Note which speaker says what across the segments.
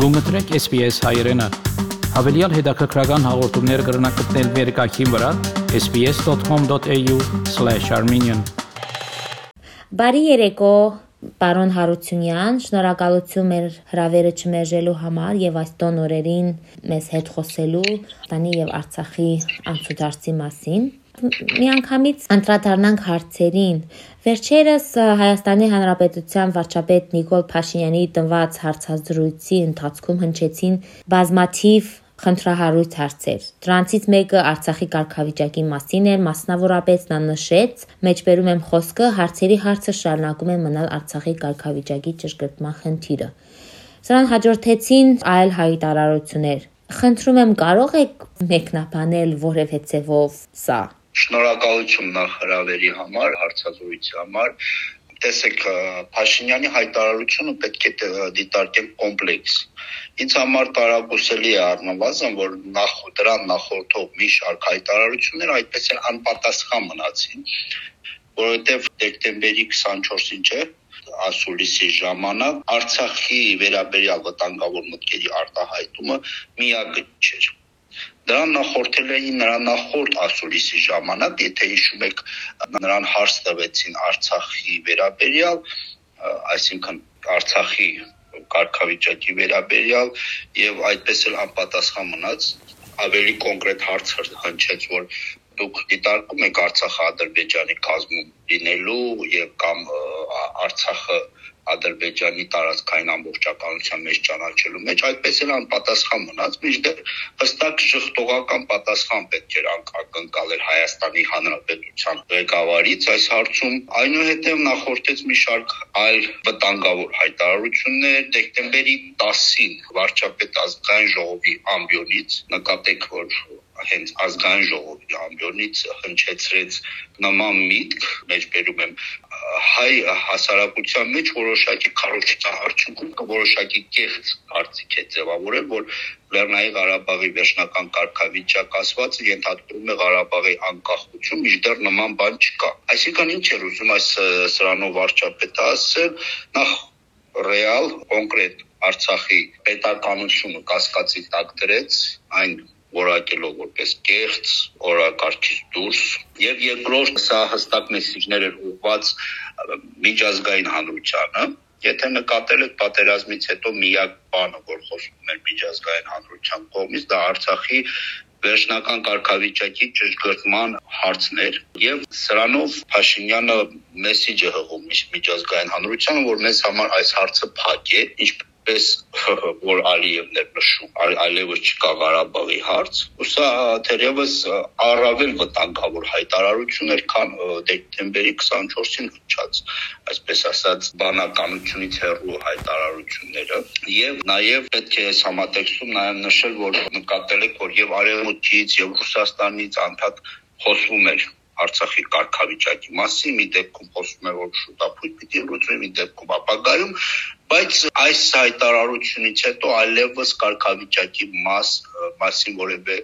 Speaker 1: Գումտրեք SPS հայրենը։ Հավելյալ հետաքրքրական հաղորդումներ կգրնակցնել վերկայքին վրա sps.com.au/armenian
Speaker 2: Բարի երեկո, պարոն Հարությունյան, շնորհակալություն մեր հրավերը չմերժելու համար եւ այս տոն օրերին մեզ հետ խոսելու Տանի եւ Արցախի անցուդարձի մասին միանգամից անդրադառնանք հարցերին։ Վերջերս Հայաստանի Հանրապետության վարչապետ Նիկոլ Փաշինյանի տնված հարցազրույցի ընթացքում հնչեցին բազմաթիվ խնդրահարույց հարցեր։ Դրանցից մեկը Արցախի կարգավիճակի մասին էր, մասնավորապես նա նշեց, մեջբերում եմ խոսքը, հարցերի հարցը շարունակում է մնալ Արցախի կարգավիճակի ճշգրտման խնդիրը։ Սրան հաջորդեցին այլ հայտարարություններ։ Խնդրում եմ կարող եք մեկնաբանել որևէ ձևով սա
Speaker 3: Շնորհակալություն նախ հրավերի համար, հարցազրույցի համար տեսեք Փաշինյանի հայտարարությունը պետք է դիտարկել կոմպլեքս։ Ինձ համար տարակուսելի է առնվազն, որ նախ դրան նախորդող մի շարք հայտարարություններ այդպես են անպատասխան մնացին, որովհետև դեկտեմբերի 24-ին չէ ասուլիսի ժամանակ Արցախի վերաբերյալ վտանգավոր մտքերի արտահայտումը միակ չէր Դրան նախորդել էին նրա նախորդ ասուլիսի ժամանակ, եթե հիշում եք, նրան հարց տվեցին Արցախի վերաբերյալ, այսինքն Արցախի կարգավիճակի վերաբերյալ եւ այդպես էլ անպատասխան մնաց ավելի կոնկրետ հարց հնչեց որ դուք դիտարկում եք Արցախը Ադրբեջանի կազմում լինելու եւ կամ Արցախը Ադրբեջանի տարածքային ամբողջականության մեջ ճանաչելու մեջ այդպես էլ անպատասխան մնաց մինչդեռ հստակ շղթողական պատասխան պետք էր ակնկալել Հայաստանի Հանրապետության ղեկավարից այս հարցում այնուհետև նախորդեց մի շարք այլ վտանգավոր հայտարարություններ դեկտեմբերի 10-ին վարչապետ ազգային ժողովի ամբիոնից նկատեք որ հենց ազգային ժողովի ամբիոնից հնչեցրեց նման միտք, մեջբերում եմ հայ հասարակության մեջ որոշակի քարոզչահարչուկում որոշակի կեղծ կարծիք է ձևավորել, որ Լեռնային Ղարաբաղի վերջնական կարգավիճակ ասված ենթադրում է Ղարաբաղի անկախություն, միջդեռ նման բան չկա։ Այսինքն ինչ էր ուզում այս սրանով վարչապետը ասել, նախ ռեալ կոնկրետ Արցախի պետականությունը կասկածի տակ դրեց այն որակելով որպես կեղծ օրակարգից դուրս եւ երկրորդ սա հստակ մեսիջներ էր ուղված միջազգային հանրությանը Եթե նկատել եք պատերազմից հետո միակ բանը, որ խոսվում էր միջազգային հանրության կողմից, դա Արցախի վերջնական կարգավիճակի ճշգրտման հարցներ եւ սրանով Փաշինյանը մեսիջը հղում միջազգային հանրությանը, որ մեզ համար այս հարցը փակ է, ինչպես պես որ Ալիևն էր նշում, այլևս չկա Ղարաբաղի հարց, ու սա թերևս առավել վտանգավոր հայտարարություն էր, քան դեկտեմբերի 24-ին հնչած, այսպես ասած, բանականությունից հեռու հայտարարությունները, եւ նաեւ պետք է այս համատեքստում նաեւ նշել, որ նկատել եք, որ եւ Արևմուտքից եւ Ռուսաստանից անդադ խոսվում էր Արցախի կարգավիճակի մասին, մի դեպքում խոսվում է որ շուտապույտ պիտի լուծվի, մի դեպքում ապագայում, բայց այս հայտարարությունից հետո այլևս կարգավիճակի մաս մասին որևէ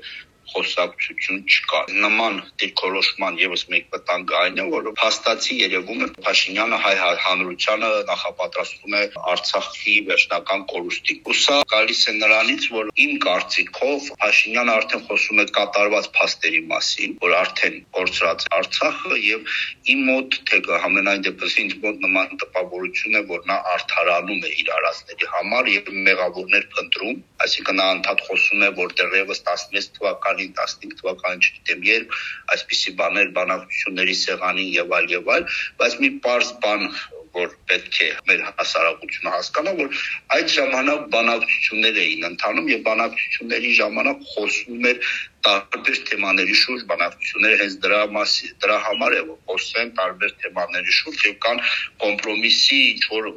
Speaker 3: խոսակցություն չկա։ Նման դիրքորոշման եւս մեկ վտանգը այն է, որ հաստատի երևում է. Փաշինյանը հայ հանրությանը նախապատրաստում է Արցախի վերջնական կորուստի։ Ու սա գալիս է նրանից, որ իմ կարծիքով Փաշինյանը արդեն խոսում է կատարված փաստերի մասին, որ արդեն կորցրած Արցախը եւ իմ մոտ թե համենայն դեպս ինձ մոտ նման տպավորություն է, որ նա արդարանում է իր արածների համար եւ մեղավորներ փնտրում, այսինքն նա անդադ խոսում է, որ դեռևս 16 թվական թվականին, 15 թվականին չգիտեմ երբ, այսպիսի բաներ բանակցությունների սեղանին եւ այլ եւ այլ, բայց մի པարզ բան որ պետք է մեր հասարակությունը հասկանա, որ այդ ժամանակ բանակցություններ էին ընթանում եւ բանակցությունների ժամանակ խոսվում էր տարբեր թեմաների շուրջ բանակցությունները հենց դրա մասի դրա համար է որ խոսեն տարբեր թեմաների շուրջ եւ կան կոմպրոմիսի ինչ որ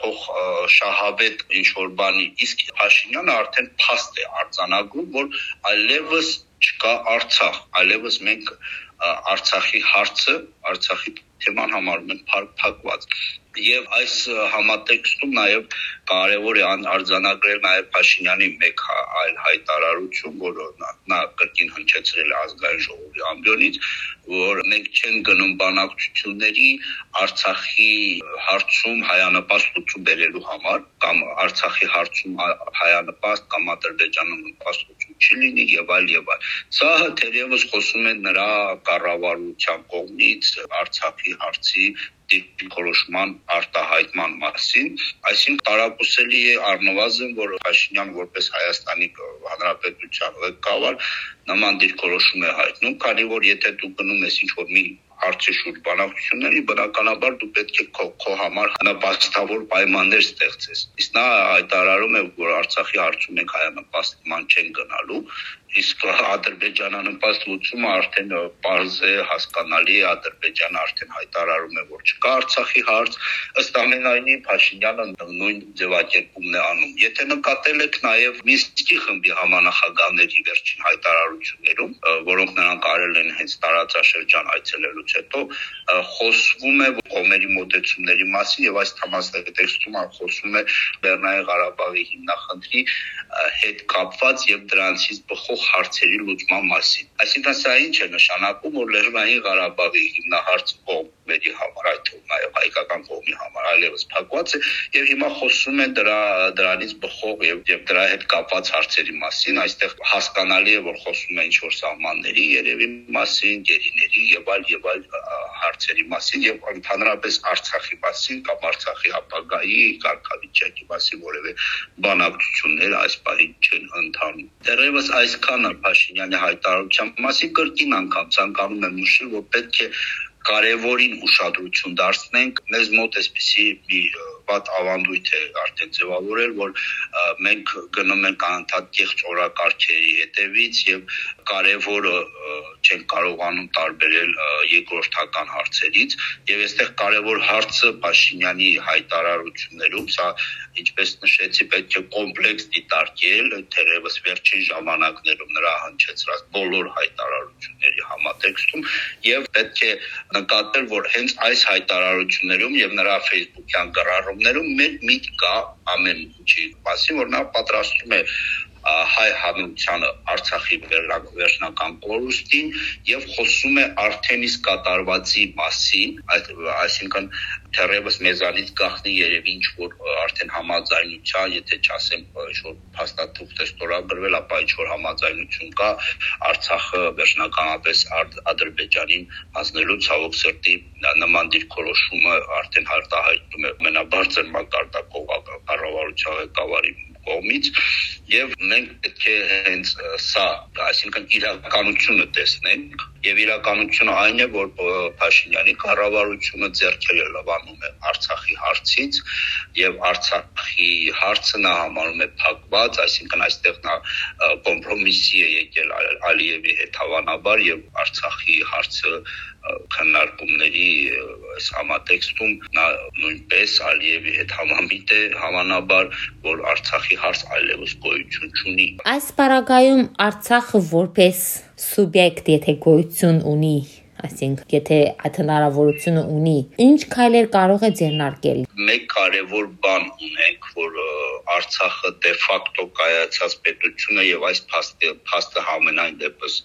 Speaker 3: փոխ շահավետ ինչ որ բանի իսկ Փաշինյանը արդեն փաստ է արձանագրում որ այլևս չկա Արցախ այլևս մենք Արցախի հարցը Արցախի թեման համարում են փակված եւ այս համատեքստում նաեւ կարևոր է արձանագրել նաև Փաշինյանի մեկ այլ հայտարարություն, որը նա կրկին հնչեցրել է ազգային ժողովի ամբիոնից, որ մենք չեն գնում բանակցությունների Արցախի հարցում հայանպաստ լուծում բերելու համար կամ Արցախի հարցում հայանպաստ կամ Ադրբեջանում նպաստ լուծում չի լինի եւ այլ եւ այլ։ Սա թերևս խոսում է նրա կառավարության կողմից Արցախի հարցի դիրքորոշման արտահայտման մասին, այսինքն տարակուսելի է առնվազն, որ Փաշինյան որպես Հայաստանի Հանրապետության ղեկավար նման դիրքորոշում է հայտնում, քանի որ եթե դու գնում ես ինչ-որ մի հարցի շուրջ բանակցությունների, բնականաբար դու պետք է քո, քո համար նպաստավոր պայմաններ ստեղծես։ Իսկ նա հայտարարում է, որ Արցախի հարցում ենք հայանպաստման չեն գնալու, իսկ ադրբեջանանպաստ լուծումը արդեն པարզ է, հասկանալի Ադրբեջանը արդեն հայտարարում է, որ չկա Արցախի հարց, ըստ ամենայնի Փաշինյանը նույն ձևակերպումն է անում։ Եթե նկատել եք նաև Մինսկի խմբի համանախագահների վերջին հայտարարություններում, որոնք նրանք արել են հենց տարածաշրջան այցելելուց հետո, խոսվում է կողմերի մոտեցումների մասին եւ այս համաստեղեցում խոսում է Լեռնային Ղարաբաղի հիմնախնդրի հետ կապված եւ դրանցից բխող հարցերի լուծման մասին։ Այսինքն սա ինչ է նշանակում, որ Լեռնային Ղարաբաղի հիմնահարցը կողմերի համար, այդ թվում նաև հայկական կողմի համար այլևս փակված է եւ հիմա խոսում է դրա դրանից բխող եւ եւ դրա հետ կապված հարցերի մասին, այստեղ հասկանալի է, որ խոսում է ինչ որ սահմանների երևի մասին, գերիների եւ այլ եւ այլ հարցերի մասին եւ ընդհանրապես Արցախի մասին կամ Արցախի ապագայի կարգավիճակի մասին որևէ բանակցություններ այս պահին չեն ընթանում։ Դեռևս այսքանը Փաշինյանի հայտարարության մասին կրկին անգամ ցանկանում եմ նշել, որ պետք է կարևորին ուշադրություն դարձնենք մեզ մոտ էսպիսի մի վատ ավանդույթ է արդեն ձևավորել, որ մենք գնում ենք անընդհատ կեղծ օրակարգերի հետևից եւ կարևորը չեն կարողանում տարբերել երկրորդական հարցերից եւ այստեղ կարևոր հարցը Փաշինյանի հայտարարություններում սա ինչպես նշեցի պետք է կոմպլեքս դիտարկել թերևս վերջին ժամանակներում նրա հնչեցրած բոլոր հայտարարությունների համատեքստում եւ պետք է նկատել որ հենց այս հայտարարություններում եւ նրա Facebook-յան գրառումներում մեր միտք կա ամեն ինչի մասին որ նա պատրաստում է հայ հանրությանը Արցախի վերջնական կորուստին եւ խոսում է արդեն իսկ կատարվածի մասին, այդ այսինքն թերևս մեզանից գախնի երևի ինչ որ արդեն համաձայնության, եթե չասեմ ինչ որ փաստաթուղթ է ստորագրվել, ապա ինչ որ համաձայնություն կա Արցախը վերջնականապես Ադրբեջանին հանձնելու ցավոք սրտի նման դիրքորոշումը արդեն հարտահայտում է մենաբարձր մակարդակով կառավարության ղեկավարի կողմից եւ մենք պետք է հենց սա, այսինքն իրականությունը տեսնենք եւ իրականությունը այն է, որ Փաշինյանի կառավարությունը ձեռքել է լավանում է Արցախի հարցից եւ Արցախի հարցը նա համարում է փակված, այսինքն այստեղ նա կոմպրոմիսի է եկել Ալիևի հետ հավանաբար եւ Արցախի հարցը քննարկումների այս համատեքստում նա նույնպես Ալիևի հետ համամիտ է հավանաբար, որ Արցախի հարց այլևս գոյություն չունի։
Speaker 2: Այս պարագայում Արցախը որպես սուբյեկտ, եթե գոյություն ունի, այսինքն եթե այդ հնարավորությունը ունի, ինչ քայլեր կարող է ձեռնարկել։
Speaker 3: Մեկ կարևոր բան ունենք, որ Արցախը դե ֆակտո կայացած պետություն է եւ այս փաստը փաստը համենայն դեպս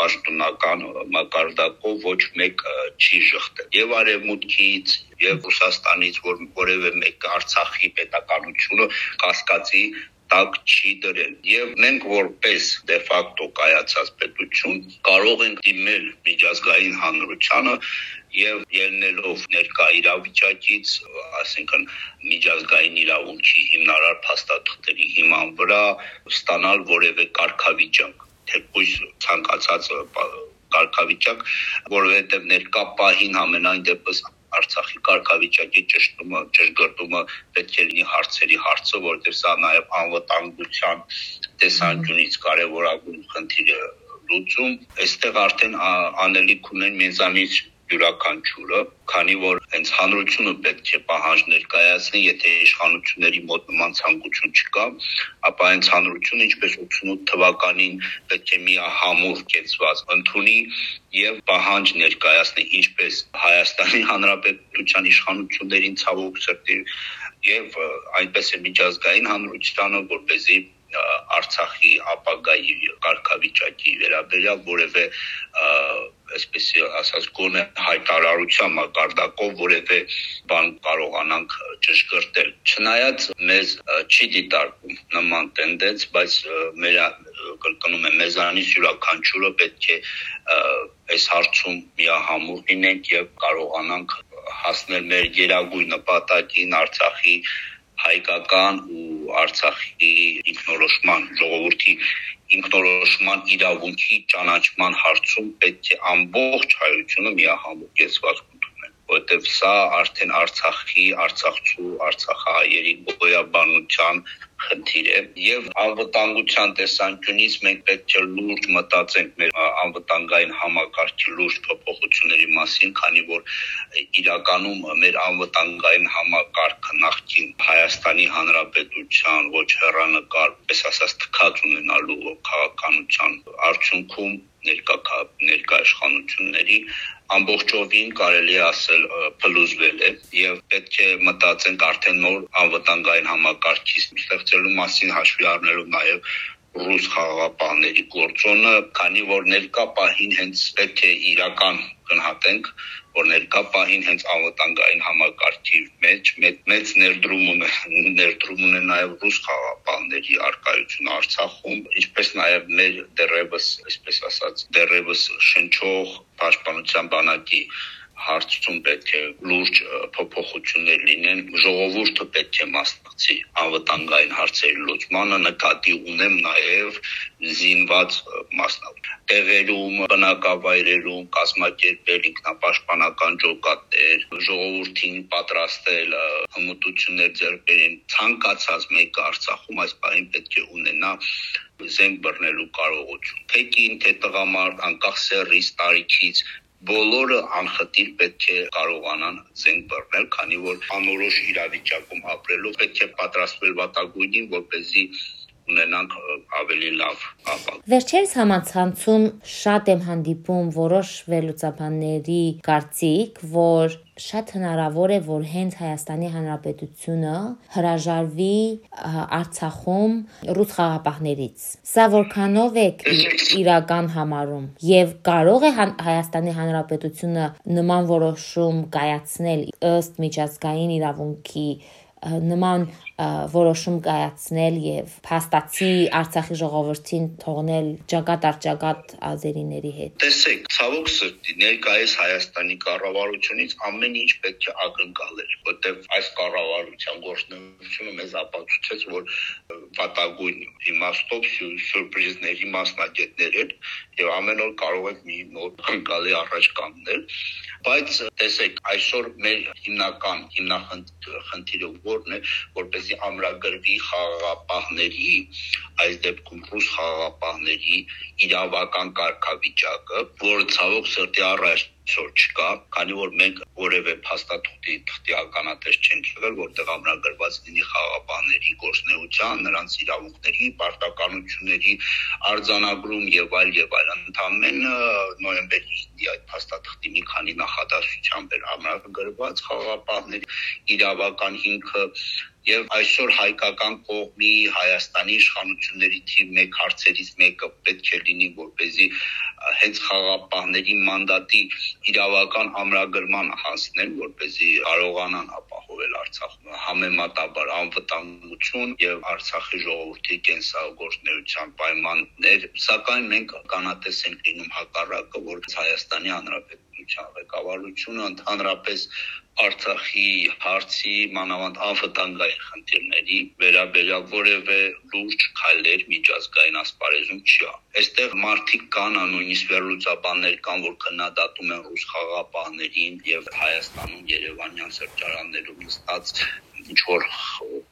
Speaker 3: պաշտոնական մակարդակով ոչ մեկ չի շղթել։ Եվ արևմուտքից եւ Ռուսաստանից որ որևէ մեկ Արցախի պետականությունը կասկածի տակ չի դրել եւ մենք որպես դե ֆակտո կայացած պետություն կարող ենք դիմել միջազգային հանրությանը եւ ելնելով ներկա իրավիճակից, ասենքն միջազգային իրավունքի հիմնարար փաստաթղթերի հիման վրա ստանալ որևէ կարգավիճակ թեկուզ ցանկացած կարգավիճակ, որովհետև ներկա պահին ամենայն դեպս Արցախի կարգավիճակի ճշտումը, ճշգրտումը պետք է լինի հարցերի հարցը, որովհետև սա նաև անվտանգության տեսանկյունից կարևորագույն խնդիր է լուծում։ Այստեղ արդեն անելիք ունեն մեզանից յուրաքանչյուրը, քանի որ հենց հանրությունը պետք է պահանջներ կայացնի, եթե իշխանությունների մոտ նման ցանկություն չկա, ապա հենց հանրությունը ինչպես 88 թվականին պետք է մի համուր կեցված ընդունի եւ պահանջ ներկայացնի ինչպես Հայաստանի Հանրապետության իշխանություններին ցավոք սրտի եւ այնպես է միջազգային հանրությանը, որպեսզի Արցախի ապագայի կարգավիճակի վերաբերյալ որևէ այսպես ասած գոնե հայտարարության մակարդակով որևէ բան կարողանանք ճշգրտել։ Չնայած մեզ չի դիտարկում նման տենդենց, բայց մեր կրկնում եմ մեզանից յուրաքանչյուրը պետք է այս հարցում միահամուռ լինենք եւ կարողանանք հասնել մեր երագույն նպատակին Արցախի հայկական ու Արցախի ինքնորոշման ժողովրդի ինքնորոշման իրավունքի ճանաչման հարցում պետք է ամբողջ հայությունը միահամուռ կեցված կունենա որտեվ սա արդեն Արցախի, Արցախցու, Արցախահայերի գոյաբանության խնդիր է եւ անվտանգության տեսանկյունից մենք պետք է լուրջ մտածենք մեր անվտանգային համակարգի լուրջ փոփոխությունների մասին, քանի որ իրականում մեր անվտանգային համակարգը նախքին Հայաստանի Հանրապետության ոչ հեռանկար, պես ասած, թքած ունենալու քաղաքականության արդյունքում ներկա ներկա իշխանությունների ամբողջովին կարելի ասել փլուզվել է եւ պետք է մտածենք արդեն նոր անվտանգային համակարգի ստեղծելու մասին հաշվի առնելով նաեւ ռուս խաղաղապահների գործոնը, քանի որ ներկա պահին հենց պետք է իրական գնահատենք, որ ներկա պահին հենց անվտանգային համակարգի մեջ մեծ, ներդրում ունե ներդրում ունե նաև ռուս խաղաղապահների արկայությունը Արցախում, ինչպես նաև մեր դերևս, այսպես ասած, դերևս շնչող պաշտպանության բանակի հարցում պետք է լուրջ փոփոխություններ լինեն ժողովուրդը պետք է մասնակցի անվտանգային հարցերի լուծմանը նկատի ունեմ նաև զինված մասնավոր տեղերում բնակավայրերում կազմակերպել ինքնապաշտպանական ջոկատներ ժողովրդին պատրաստել հմտություններ ձեռք բերեն ցանկացած մեկը Արցախում այս բանին պետք է ունենա զենք բռնելու կարողություն թե կին թե տղամարդ անկախ սեռից տարիքից բոլորը անխտիր պետք է կարողանան զենք բռնել, քանի որ անորոշ իրավիճակում ապրելով պետք է պատրաստվել վատագույնին, որ เป զի ունենանք ավելի լավ ապագա։
Speaker 2: Վերջերս համացանցում շատ եմ հանդիպում որոշ վերլուծաբանների կարծիք, որ շատ հնարավոր է, որ հենց Հայաստանի Հանրապետությունը հրաժարվի Արցախում ռուս խաղապահներից։ Սա որքանով է իրական համարում եւ կարող է Հայաստանի Հանրապետությունը նման որոշում կայացնել ըստ միջազգային իրավունքի նման որոշում կայացնել եւ փաստացի Արցախի ժողովրդին թողնել ճակատ առ ճակատ ազերիների հետ։
Speaker 3: Տեսեք, ցավոք սրտի ներկայիս Հայաստանի կառավարությունից ամեն ինչ պետք է ակնկալել, որտեղ այս կառավարության գործունեությունը մեզ ապացուցեց, որ վատագույն իմաստով սյուրպրիզների մասնագետներ են եւ ամեն օր կարող եք մի նոր ակնկալի առաջ կանգնել բայց տեսեք այսօր մեր հիմնական հիմնախնդիրը որն է որպեսզի ամրագրվի խաղաղապահների այս դեպքում ռուս խաղաղապահների իրավական կարգավիճակը որը ցավոք սրտի առայժմ չկա, քանի որ մենք որևէ փաստաթղթի թղթի ականատես չենք եղել, որտեղ ամրագրված լինի խաղապանների գործնեության, նրանց իրավունքների, պարտականությունների արձանագրում եւ այլ եւ այլ։ Ընդամենը նոյեմբերի 5-ի այդ փաստաթղթի մի քանի նախադասությամբ էր ամրագրված խաղապանների իրավական հիմքը Եվ այսօր հայկական կողմի Հայաստանի իշխանությունների թիվ 1 հարցերից մեկը պետք է լինի, որ เป զի հենց խաղապահների մանդատի իրավական ամրագրման հասնեն, որ เป զի կարողանան ապահովել Արցախում համեմատաբար անվտանգություն եւ Արցախի ժողովրդի կենսագործնեության պայմաններ, սակայն մենք կանատես ենք լինում հակառակը, որ Հայաստանի Հանրապետության ղեկավարությունը ընդհանրապես Արցախի հարցի մանավանդ անվտանգային խնդիրների վերաբերյալ որևէ լուրջ քայլեր միջազգային ասպարեզում չի ա։ Այստեղ մարդիկ կան, նույնիսկ վերլուծաբաններ կան, որ քննադատում են ռուս խաղապահներին եւ Հայաստանում Երևանյան սրճարաններում նստած ինչ որ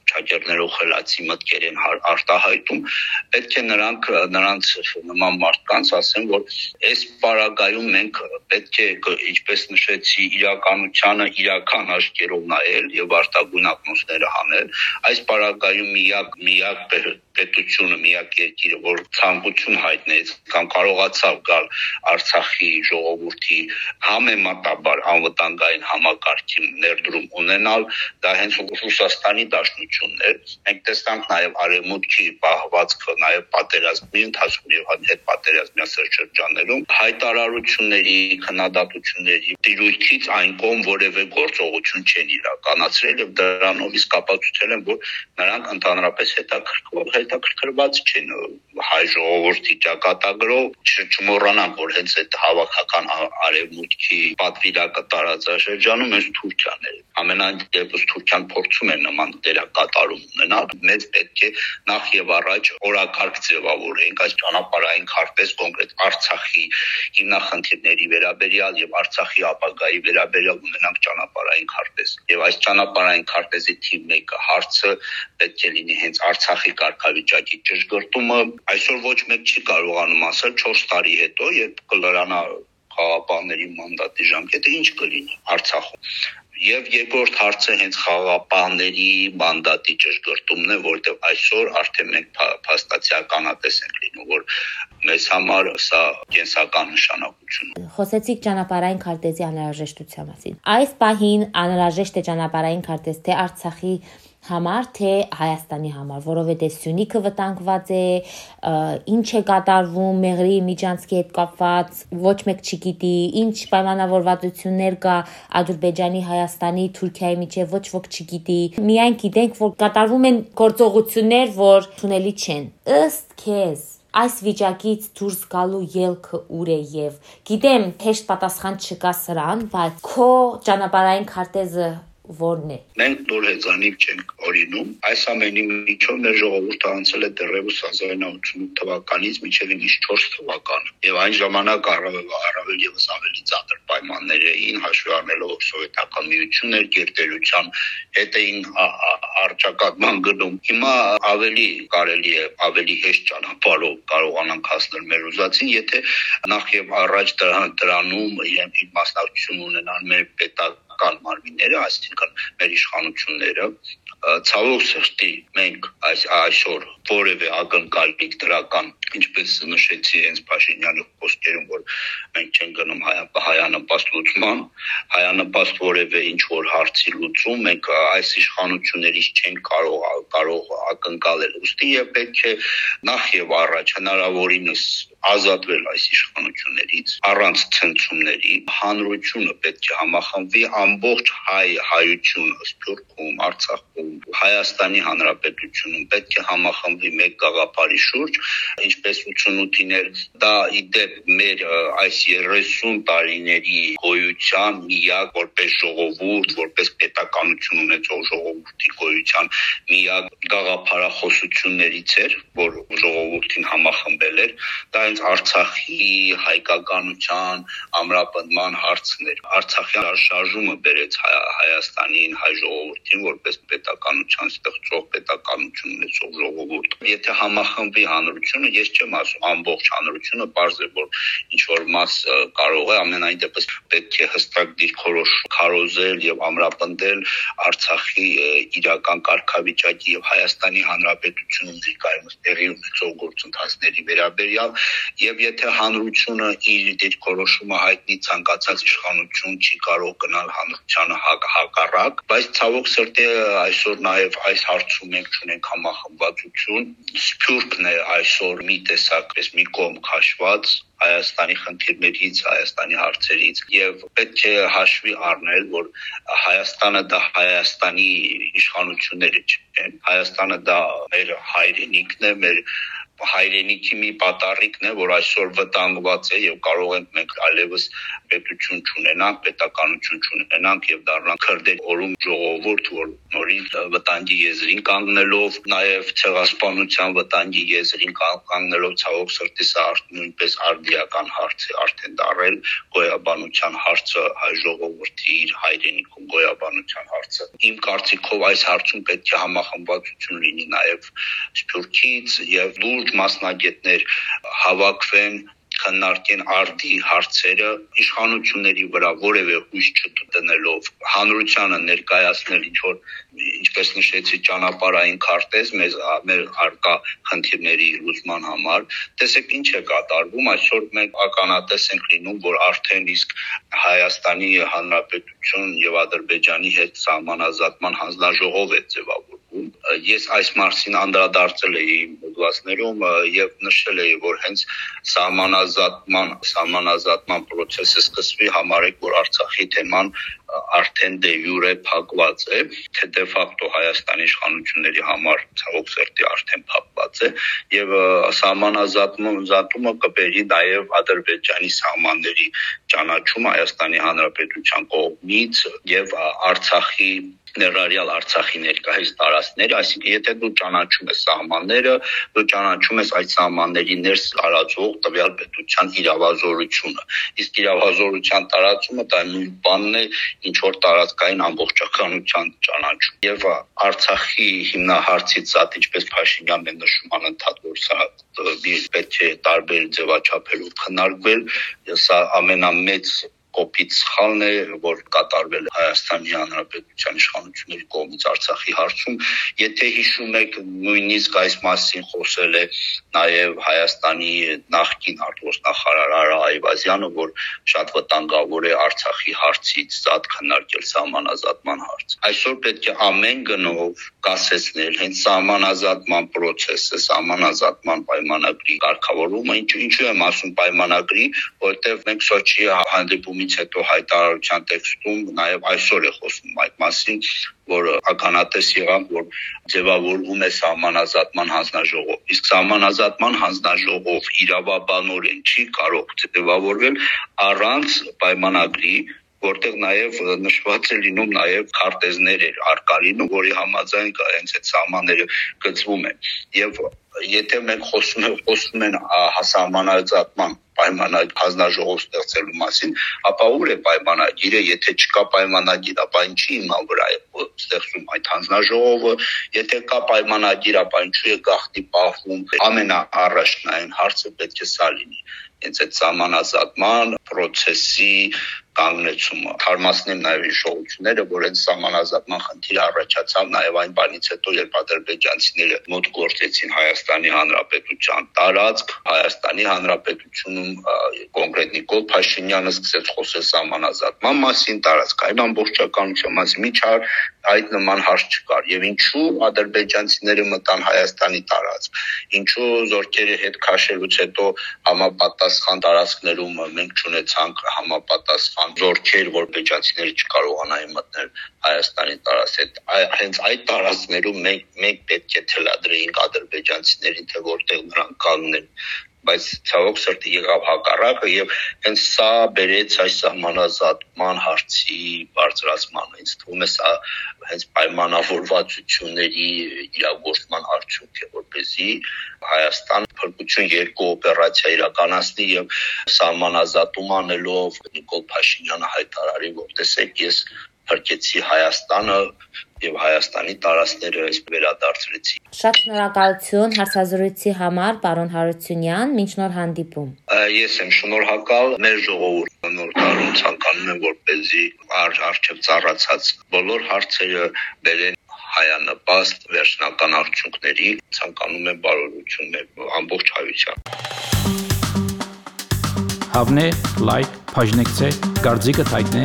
Speaker 3: չաջերներով խելացի մտքեր են արտահայտում, պետք է նրանք նրանց նման մարդկանց ասեն, որ այս պարագայում մենք պետք է ինչպես նշեցի իրականությանը իրական աչքերով նայել եւ արտագույն ակնոցները հանել։ Այս պարագայում միակ միակ պետությունը միակ երկիրը, որ ցանկություն հայտնեց կամ կարողացավ գալ Արցախի ժողովրդի համեմատաբար անվտանգային համակարգի ներդրում ունենալ, դա հենց Ռուսաստանի Դաշնությունն էր։ Մենք տեսանք նաև արևմուտքի պահվածքը, նաև պատերազմի ընթացքում եւ հետ պատերազմյան շրջաններում հայտարարությունների, քննադատությունների տիրույթից այն կողմ որևէ գործողություն չեն իրականացրել եւ դրանով իսկ կապացուցել են, որ նրանք ընդհանրապես հետաքրքրող հետաքրքրված չեն հայ ժողովրդի ճակատագրով չմոռանանք որ հենց այդ հավաքական արևմուտքի պատվիրակը տարածաշրջանում հենց Թուրքիան է ամենայն դեպս Թուրքիան փորձում է նման դերակատարում ունենալ մեծ պետք է նախ եւ առաջ օրակարգ ձևավորենք այս ճանապարհային քարտեզ կոնկրետ Արցախի հիմնախնդիրների վերաբերյալ եւ Արցախի ապագայի վերաբերյալ ունենանք ճանապարհային քարտեզ եւ այս ճանապարհային քարտեզի թիվ 1-ը հարցը պետք է լինի հենց Արցախի կարգավիճակի ճշգրտումը այսօր ոչ մեկ չի կարողանում ասել 4 տարի հետո երբ կլրանա խաղապանների մանդատի ժամկետը ինչ կլինի Արցախում Եվ երկրորդ հարցը հենց խաղապահների մանդատի ճշգրտումն է, որտեղ այսօր արդեն մենք փաստացիականատես ենք լինում, որ մեզ համար սա կենսական նշանակություն ունի։
Speaker 2: Խոսեցիք ճանապարհային քարտեզի անհրաժեշտության մասին։ Այս պահին անհրաժեշտ է ճանապարհային քարտեզ թե Արցախի համար, թե Հայաստանի համար, որովհետև Սյունիքը վտանգված է, ինչ է կատարվում Մեղրի միջանցքի հետ կապված, ոչ մեկ չգիտի, ինչ պայմանավորվածություններ կա Ադրբեջանի, Հայաստանի, Թուրքիայի միջև ոչ ոք չգիտի։ Միայն գիտենք, որ կատարվում են գործողություններ, որ թունելի չեն։ Ըստ քեզ այս վիճակից դուրս գալու ելքը ուր է եւ գիտեմ հեշտ պատասխան չկա սրան, բայց քո ճանապարհային քարտեզը որն է։
Speaker 3: Մենք նոր հեծանիվ չենք օրինում։ Այս ամենի միջով մեր ժողովուրդը անցել է դեռևս 1988 թվականից մինչև 94 թվականը։ Եւ այն ժամանակ առավել եւս ավելի ծանր պայմաններ էին, հաշվի առնելով սովետական միությունն էր գերտերության հետ էին արճակատման գնում։ Հիմա ավելի կարելի է ավելի հեշտ ճանապարհով կարողանանք հասնել մեր ուզածին, եթե նախ եւ առաջ դրանում իրեն մասնակցություն ունենան մեր պետական այսինքն մեր իշխանությունները, ցավոք սրտի մենք այս այսօր որևէ ակնկալիք դրական ինչպես նշեցի հենց Փաշինյանի խոսքերում որ մենք չենք գնում հայանպաստ լուծման հայանպաստ որևէ ինչ որ հարցի լուծում մենք այս իշխանություններից չենք կարող կարող ակնկալել ուստի եւ պետք է նախ եւ առաջ հնարավորինս ազատվել այս իշխանություններից առանց ցնցումների հանրությունը պետք է համախմբվի ամբողջ հայ հայությունը Սփյուռքում, Արցախում, Հայաստանի Հանրապետությունում պետք է համախմբվի մեկ գաղափարի շուրջ, ինչպես 88-ին էր դա իդեպ մեր այս 30 տարիների գոյության միակ որպես ժողովուրդ, որպես պետականություն ունեցող ժողովրդի գոյության միակ գաղափարախոսություններից էր, որ ժողովրդին համախմբել էր, դա հենց Արցախի հայկականության ամրապնդման հարցն էր։ Արցախյան շարժումը բերեց Հայաստանին, հայ ժողովրդին որպես պետականության ստեղծող պետականություն ունեցող ժողովուրդ։ Եթե համախմբվի հանրությունը, ես չեմ ասում ամբողջ հանրությունը, բարձ է որ ինչ որ մաս կարող է ամենայն դեպս պետք է հստակ դիրքորոշ քարոզել եւ ամրապնդել Արցախի իրական կարգավիճակի եւ Հայաստանի Հանրապետությունում դիկայում տեղի ունեցող գործընթացների վերաբերյալ եւ եթե հանրությունը իր դիրքորոշումը հայտնի ցանկացած իշխանություն չի կարող գնալ հանրությանը հակ հակառակ, բայց ցավոք սրտի այսօր նաեւ այս հարցում մենք ունենք համախմբվածություն։ Սփյուռքն է այսօր մի տեսակ, այս մի կողմ քաշված Հայաստանի խնդիրներից, Հայաստանի հարցերից եւ պետք է հաշվի առնել, որ Հայաստանը դա Հայաստանի իշխանությունները չեն։ Հայաստանը դա մեր հայրենիքն է, մեր հայրենիքի մի պատառիկն է, որ այսօր վտանգված է եւ կարող ենք մենք այլևս պետություն չունենանք, պետականություն չունենանք եւ դառնանք քրդեր օրում ժողովուրդ, որ նորից վտանգի եզրին կանգնելով, նաեւ ցեղասպանության վտանգի եզրին կանգնելով ցավոք սրտի սա նույնպես արդիական հարց է արդեն դարել գոյաբանության հարցը հայ ժողովրդի իր հայրենիքում գոյաբանության հարցը։ Իմ կարծիքով այս հարցում պետք է համախմբվածություն լինի նաեւ Սփյուռքից եւ լուրջ մասնագետներ հավաքվեն քննարկեն արդի հարցերը իշխանությունների վրա որևէ հույս չդնելով հանրությանը ներկայացնել ինչ որ ինչպես նշեցի ճանապարհային քարտեզ մեզ մեր արկա խնդիրների լուծման համար տեսեք ինչ է կատարվում այսօր մենք ականատես ենք լինում որ արդեն իսկ Հայաստանի Հանրապետություն եւ Ադրբեջանի հետ սահմանազատման հանձնաժողով է ձևավորվում ես այս մասին անդրադարձել էի հոդվածներում եւ նշել էի որ հենց սահմանազատման սահմանազատման process-ը սկսվի համարեք որ Արցախի թեման արդեն դե յուրե փակված է, թե դե ֆակտո Հայաստանի իշխանությունների համար ցավոք սերտի արդեն փակված է եւ սահմանազատումը զատումը կբերի նաեւ Ադրբեջանի սահմանների ճանաչում Հայաստանի Հանրապետության կողմից եւ Արցախի ներառյալ Արցախի ներկայիս տարածքներ, այսինքն եթե դու ճանաչում ես սահմանները, դու ճանաչում ես այդ սահմանների ներս տարածող տվյալ պետության իրավազորությունը։ Իսկ իրավազորության տարածումը դա նույն բանն է, ինչ որ տարածքային ամբողջականության ճանաչում։ Եվ Արցախի հիմնահարցից զատ ինչպես Փաշինյանն է նշում անընդհատ որ սա պետք է տարբեր ձևաչափերով քննարկվել, սա ամենամեծ կոպիտ սխալն է, որ կատարվել է Հայաստանի Հանրապետության իշխանությունների կողմից Արցախի հարցում։ Եթե հիշում եք, նույնիսկ այս մասին խոսել է նաև Հայաստանի նախկին արտգործնախարար Արա Այվազյանը, որ շատ վտանգավոր է Արցախի հարցից զատ քննարկել սահմանազատման հարց։ Այսօր պետք է ամեն գնով կասեցնել հենց սահմանազատման process-ը, սահմանազատման պայմանագրի կարգավորումը, ինչու ինչու եմ ասում պայմանագրի, որտեղ մենք Սոչիի հանդիպումից բանից հետո հայտարարության տեքստում նաև այսօր է խոսում այդ մասին, որ ականատես եղանք, որ ձևավորվում է սահմանազատման հանձնաժողով։ Իսկ սահմանազատման հանձնաժողով իրավաբանորեն չի կարող ձևավորվել առանց պայմանագրի, որտեղ նաև նշված է լինում նաև քարտեզներ էր արկալինում, որի համաձայն հենց այդ սահմանները գծվում են։ Եվ եթե մենք խոսում ենք խոսում են հասարմանալիզացման պայմանագիր հանձնաժողով ստեղծելու մասին, ապա ուր է պայմանագիրը, եթե չկա պայմանագիր, ապա ինչի իման վրա է ստեղծում այդ հանձնաժողովը, եթե կա պայմանագիր, ապա ինչու է գախտի պահվում։ Ամենաառաջնային հարցը պետք է սա լինի հենց այդ սահմանազատման process-ի կանգնեցումը։ Թարմացնեմ նաև հիշողությունները, որ այդ սահմանազատման խնդիրը առաջացավ նաև այն բանից հետո, երբ ադրբեջանցիները մոտ գործեցին Հայաստանի Հանրապետության տարածք, Հայաստանի Հանրապետությունում կոնկրետ Նիկոլ Փաշինյանը սկսեց խոսել սահմանազատման մասին, տարածքային ամբողջականության մասին, միջար այդ նման հարց չկար եւ ինչու ադրբեջանցիները մտան Հայաստանի տարածք ինչու զորքերի հետ քաշելուց հետո համապատասխան տարածքներում մենք ճանաչանք համապատասխան զորքեր որ բեջանցիները չկարողանային մտնել Հայաստանի տարածք հենց այդ տարածքներում մենք մենք պետք է թելադրեինք ադրբեջանցիներին թե որտեղ նրանք կանգնեն բայց ցավոք սրտի եղավ հակառակը եւ հենց սա բերեց այս սահմանազատման հարցի բարձրացմանը ինձ թվում է սա հենց պայմանավորվածությունների իրագործման արդյունք է որպեսզի Հայաստան փրկություն երկու օպերացիա իրականացնի եւ սահմանազատում անելով Նիկոլ Փաշինյանը հայտարարի որ տեսեք ես փրկեցի Հայաստանը եւ Հայաստանի տարածքները վերադարձրեցի։
Speaker 2: Շատ շնորհակալություն հարցազրույցի համար, պարոն Հարությունյան, մինչ նոր հանդիպում։
Speaker 3: Ես եմ շնորհակալ մեր ժողովուրդը նոր տարում ցանկանում եմ որպեսզի արժեվ ծառացած բոլոր հարցերը բերեն հայանպաստ վերջնական արդյունքների ցանկանում եմ բարօրություն ամբողջ հայության
Speaker 1: Հավնե լայք բաժնեկցե դարձիկը թայտնե